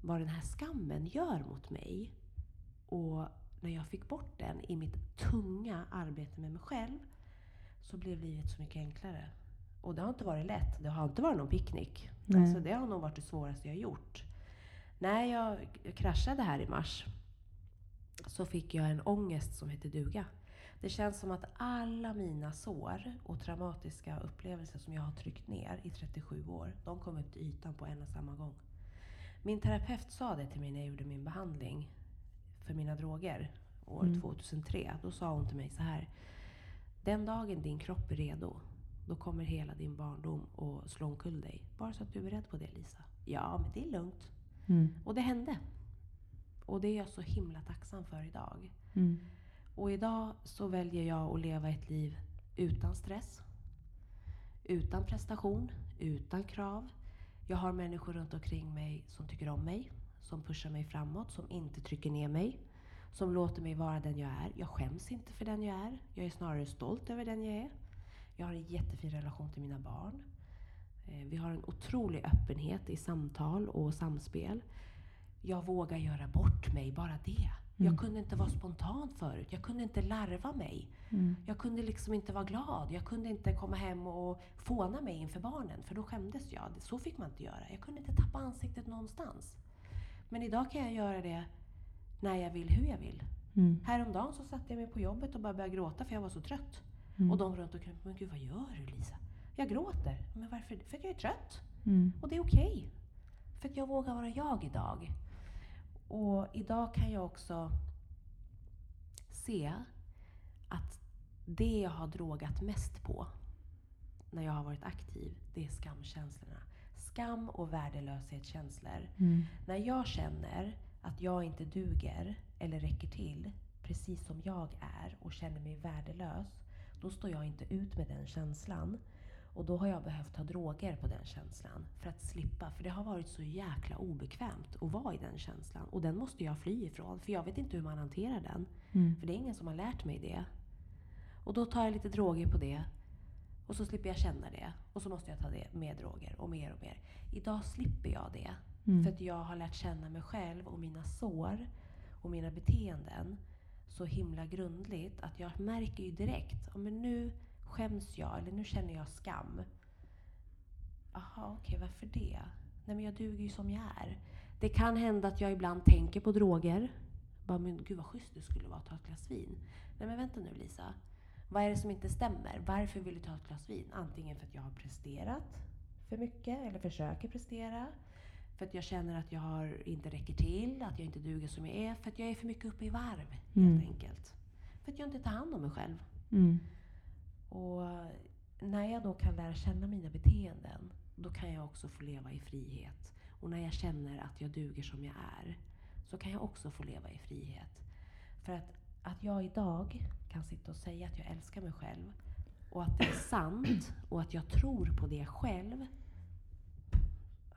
vad den här skammen gör mot mig. Och när jag fick bort den i mitt tunga arbete med mig själv så blev livet så mycket enklare. Och det har inte varit lätt. Det har inte varit någon picknick. Alltså det har nog varit det svåraste jag gjort. När jag kraschade här i mars så fick jag en ångest som heter duga. Det känns som att alla mina sår och traumatiska upplevelser som jag har tryckt ner i 37 år, de kom upp till ytan på en och samma gång. Min terapeut sa det till mig när jag gjorde min behandling för mina droger år mm. 2003. Då sa hon till mig så här. Den dagen din kropp är redo, då kommer hela din barndom att slå omkull dig. Bara så att du är beredd på det Lisa. Ja, men det är lugnt. Mm. Och det hände. Och det är jag så himla tacksam för idag. Mm. Och idag så väljer jag att leva ett liv utan stress. Utan prestation, utan krav. Jag har människor runt omkring mig som tycker om mig, som pushar mig framåt, som inte trycker ner mig. Som låter mig vara den jag är. Jag skäms inte för den jag är. Jag är snarare stolt över den jag är. Jag har en jättefin relation till mina barn. Eh, vi har en otrolig öppenhet i samtal och samspel. Jag vågar göra bort mig, bara det. Mm. Jag kunde inte vara spontan förut. Jag kunde inte larva mig. Mm. Jag kunde liksom inte vara glad. Jag kunde inte komma hem och fåna mig inför barnen, för då skämdes jag. Så fick man inte göra. Jag kunde inte tappa ansiktet någonstans. Men idag kan jag göra det när jag vill, hur jag vill. Mm. Häromdagen så satte jag mig på jobbet och bara började gråta för jag var så trött. Mm. Och de runt omkring men gud vad gör du Lisa? Jag gråter. Men varför? För att jag är trött. Mm. Och det är okej. Okay. För att jag vågar vara jag idag. Och idag kan jag också se att det jag har drogat mest på när jag har varit aktiv, det är skamkänslorna. Skam och värdelöshetskänslor. Mm. När jag känner att jag inte duger eller räcker till precis som jag är och känner mig värdelös, då står jag inte ut med den känslan. Och då har jag behövt ta droger på den känslan för att slippa. För det har varit så jäkla obekvämt att vara i den känslan. Och den måste jag fly ifrån, för jag vet inte hur man hanterar den. Mm. För det är ingen som har lärt mig det. Och då tar jag lite droger på det. Och så slipper jag känna det. Och så måste jag ta det med droger och mer och mer. Idag slipper jag det. Mm. För att jag har lärt känna mig själv och mina sår och mina beteenden så himla grundligt att jag märker ju direkt, men nu skäms jag eller nu känner jag skam. Jaha, okej, okay, varför det? Nej, men jag duger ju som jag är. Det kan hända att jag ibland tänker på droger. Bara, men gud vad schysst det skulle vara att ta ett glas vin. Nej men vänta nu Lisa. Vad är det som inte stämmer? Varför vill du ta ett glas vin? Antingen för att jag har presterat för mycket eller försöker prestera. För att jag känner att jag har, inte räcker till, att jag inte duger som jag är. För att jag är för mycket uppe i varv, mm. helt enkelt. För att jag inte tar hand om mig själv. Mm. Och när jag då kan lära känna mina beteenden, då kan jag också få leva i frihet. Och när jag känner att jag duger som jag är, så kan jag också få leva i frihet. För att, att jag idag kan sitta och säga att jag älskar mig själv och att det är sant och att jag tror på det själv.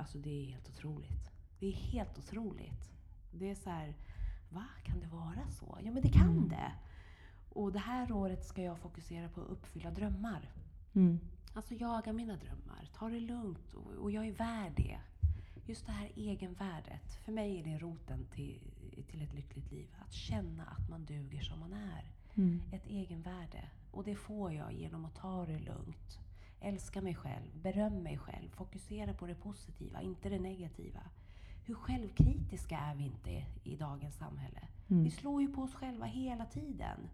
Alltså det är helt otroligt. Det är helt otroligt. Det är så här, va? Kan det vara så? Ja men det kan mm. det. Och det här året ska jag fokusera på att uppfylla drömmar. Mm. Alltså jaga mina drömmar. Ta det lugnt. Och, och, jag är värd det. Just det här egenvärdet. För mig är det roten till, till ett lyckligt liv. Att känna att man duger som man är. Mm. Ett egenvärde. Och det får jag genom att ta det lugnt. Älska mig själv, beröm mig själv, fokusera på det positiva, inte det negativa. Hur självkritiska är vi inte i dagens samhälle? Mm. Vi slår ju på oss själva hela tiden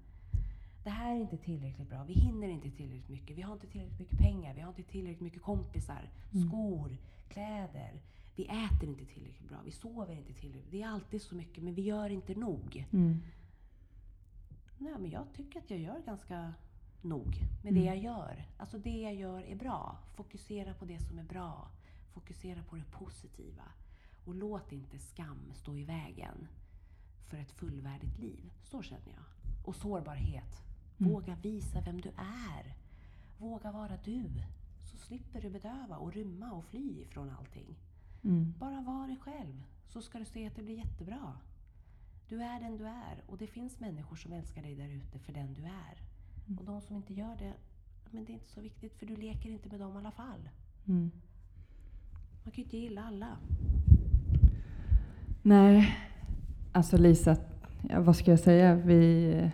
det här är inte tillräckligt bra, vi hinner inte tillräckligt mycket, vi har inte tillräckligt mycket pengar, vi har inte tillräckligt mycket kompisar, mm. skor, kläder. Vi äter inte tillräckligt bra, vi sover inte tillräckligt. Det är alltid så mycket, men vi gör inte nog. Mm. Nej, men jag tycker att jag gör ganska nog med mm. det jag gör. Alltså det jag gör är bra. Fokusera på det som är bra. Fokusera på det positiva. Och låt inte skam stå i vägen för ett fullvärdigt liv. Så känner jag. Och sårbarhet. Mm. Våga visa vem du är. Våga vara du. Så slipper du bedöva och rymma och fly ifrån allting. Mm. Bara var dig själv, så ska du se att det blir jättebra. Du är den du är och det finns människor som älskar dig där ute för den du är. Mm. Och de som inte gör det, men det är inte så viktigt för du leker inte med dem i alla fall. Mm. Man kan ju inte gilla alla. Nej, alltså Lisa, ja, vad ska jag säga? Vi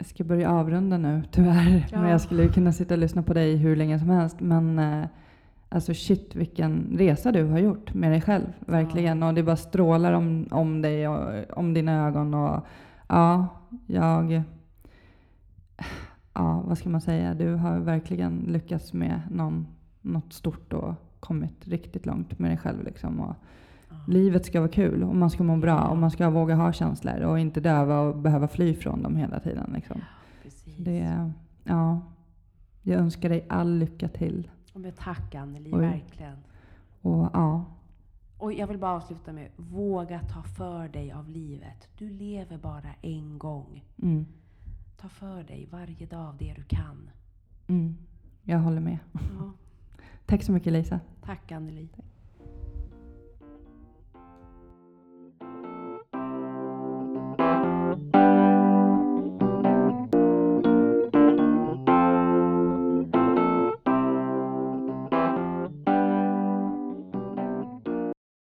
ska börja avrunda nu, tyvärr. Ja. Men jag skulle kunna sitta och lyssna på dig hur länge som helst. Men eh, alltså shit vilken resa du har gjort med dig själv, verkligen. Och det bara strålar om, om dig och om dina ögon. Och ja, jag... Ja, vad ska man säga? Du har verkligen lyckats med någon, något stort och kommit riktigt långt med dig själv. Liksom. Och Ja. livet ska vara kul och man ska må bra och man ska våga ha känslor och inte döva och behöva fly från dem hela tiden. Liksom. Precis. Det, ja, jag önskar dig all lycka till. Men tack Anneli, Oj. verkligen. Och ja, Och jag vill bara avsluta med, våga ta för dig av livet. Du lever bara en gång. mm, Ta för dig varje dag det du kan. mm, jag håller med. Ja. (laughs) Tack så mycket Lisa. Tack Anneli.